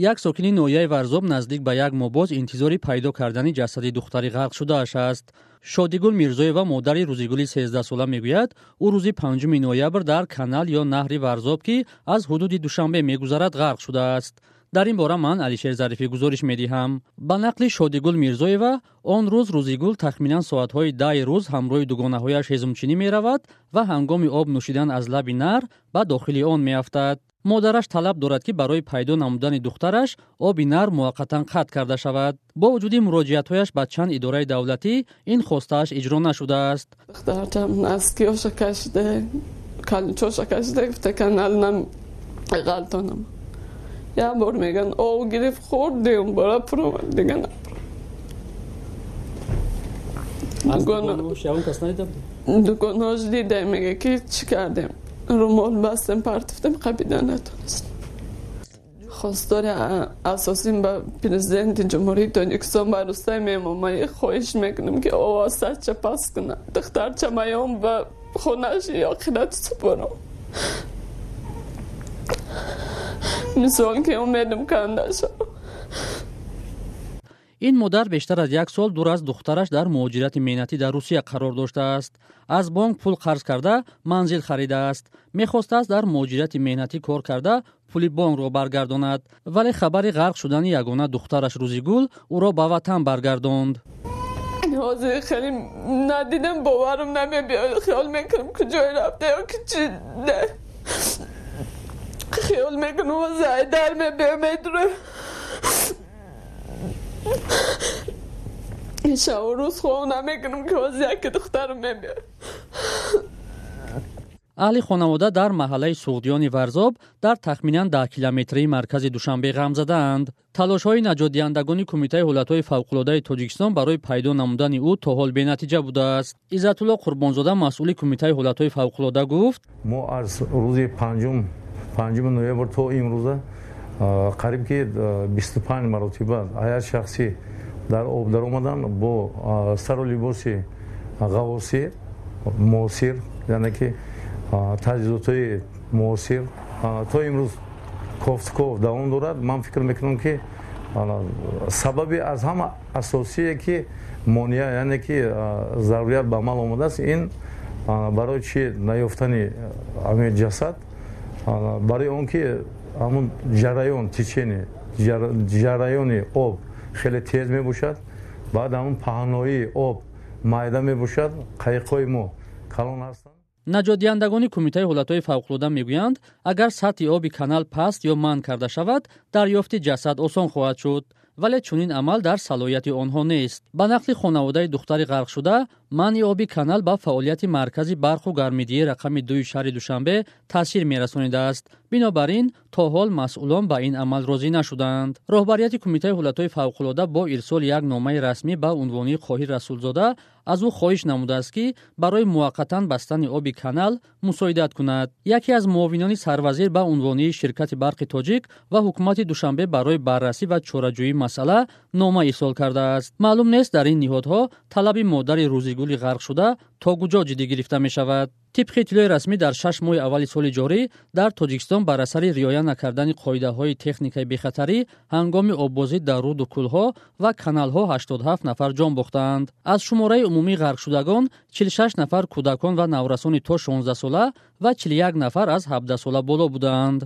як сокини ноҳияи варзоб наздик ба як моҳ боз интизори пайдо кардани ҷасади духтари ғарқ шудааш аст шодигул мирзоева модари рӯзигули сездаҳсола мегӯяд ӯ рӯзи панҷуми ноябр дар канал ё наҳри варзоб ки аз ҳудуди душанбе мегузарад ғарқ шудааст дар ин бора ман алишер зарифӣ гузориш медиҳам ба нақли шодигул мирзоева он рӯз рӯзигул тахминан соатҳои даҳи рӯз ҳамроҳи дугонаҳояш ҳезумчинӣ меравад ва ҳангоми об нӯшидан аз лаби нар ба дохили он меафтад модараш талаб дорад ки барои пайдо намудани духтараш оби нар муваққатан қатъ карда шавад. Бо вуҷуди муроҷиатҳояш ба чанд идораи давлатӣ ин хостааш иҷро нашудааст. Як бор меган ов гирифт хӯрдем бора пуромад дига дуконҳош дидем мега ки чӣ кардем رومال بستم پرتفتم قبیده نتونست خواستار اساسیم به پرزیدنت جمهوری تاجیکستان روستای میمامای خواهش می‌کنم که آواسه چه پس کنه. دختر چه میام به خونش یا خیلت سپرم. مثال که امیدم کنده شد ин модар бештар аз як сол дур аз духтараш дар муҳоҷирати меҳнатӣ дар русия қарор доштааст аз бонк пул қарз карда манзил харидааст мехостааст дар муҳоҷирати меҳнатӣ кор карда пули бонкро баргардонад. Вале хабари ғарқ шудани ягона духтараш рӯзигул ӯро ба ватан баргардонд. Ҳозир хеле надидам боварам намебиёд хиёл мекунам куҷое рафта ё ки чи хиёл мекунам ҳозир айдар мебиёмед ин шабу рӯз хоб намекунам ки ҳозир яке духтарам мебиём аҳли хонавода дар маҳаллаи суғдиёни варзоб дар тахминан даҳкилометрии маркази душанбе ғам задаанд талошҳои наҷотдиҳандагони кумитаи ҳолатҳои фавқулоддаи тоҷикистон барои пайдо намудани ӯ то ҳол бенатиҷа будааст. Иззатулло қурбонзода масъули кумитаи ҳолатҳои фавқулодда гуфт. Мо аз рӯзи панҷум панҷуми ноябр то имрӯза қариб ки бисту панҷ маротиба ҳаят шахсӣ дар об даромадан бо сару либоси ғавосӣ муосир яъне ки таҷҳизотҳои муосир. То имрӯз кофтков давом дорад ман фикр мекунам ки сабаби аз ҳама асосие ки монеа яъне ки зарурият ба амал омадааст ин барои чи наёфтани ҳамин ҷасад? Барои он ки ҳамун ҷараён течение ҷараёни об хеле тез мебошад. Баъд ҳамун паҳноии об майда мебошад. Қайиқҳои мо калон ҳастанд. Наҷотдиҳандагони кумитаи ҳолатҳои фавқулода мегӯянд агар сатҳи оби канал паст ё манъ карда шавад дарёфти ҷасад осон хоҳад шуд. Вале чунин амал дар салоҳияти онҳо нест. Ба нақли хонаводаи духтари ғарқшуда манъи оби канал ба фаъолияти маркази барқу гармидии рақами дуи шаҳри душанбе таъсир мерасонидааст бинобар ин то ҳол масъулон ба ин амал розӣ нашуданд роҳбарияти кумитаи ҳолатҳои фавқулода бо ирсоли як номаи расмӣ ба унвони хоҳир расулзода аз ӯ хоҳиш намудааст ки барои муваққатан бастани оби канал мусоидат кунад яке аз муовинони сарвазир ба унвонии ширкати барқи тоҷик ва ҳукумати душанбе барои баррасӣ ва чораҷӯии масъала нома ирсол кардааст маълум нест дар ин ниҳодҳо талаби модари рӯзигули ғарқшуда то куҷо ҷиддӣ гирифта мешавад тибқи иттилои расмӣ дар шаш моҳи аввали соли ҷорӣ дар тоҷикистон бар асари риоя накардани қоидаҳои техникаи бехатарӣ ҳангоми оббозӣ дар руду кӯлҳо ва каналҳо 87 нафар ҷон бохтаанд. Аз шумораи умумии ғарқшудагон 46 нафар кӯдакон ва наврасони то 16сола ва 41 нафар аз 17сола боло будаанд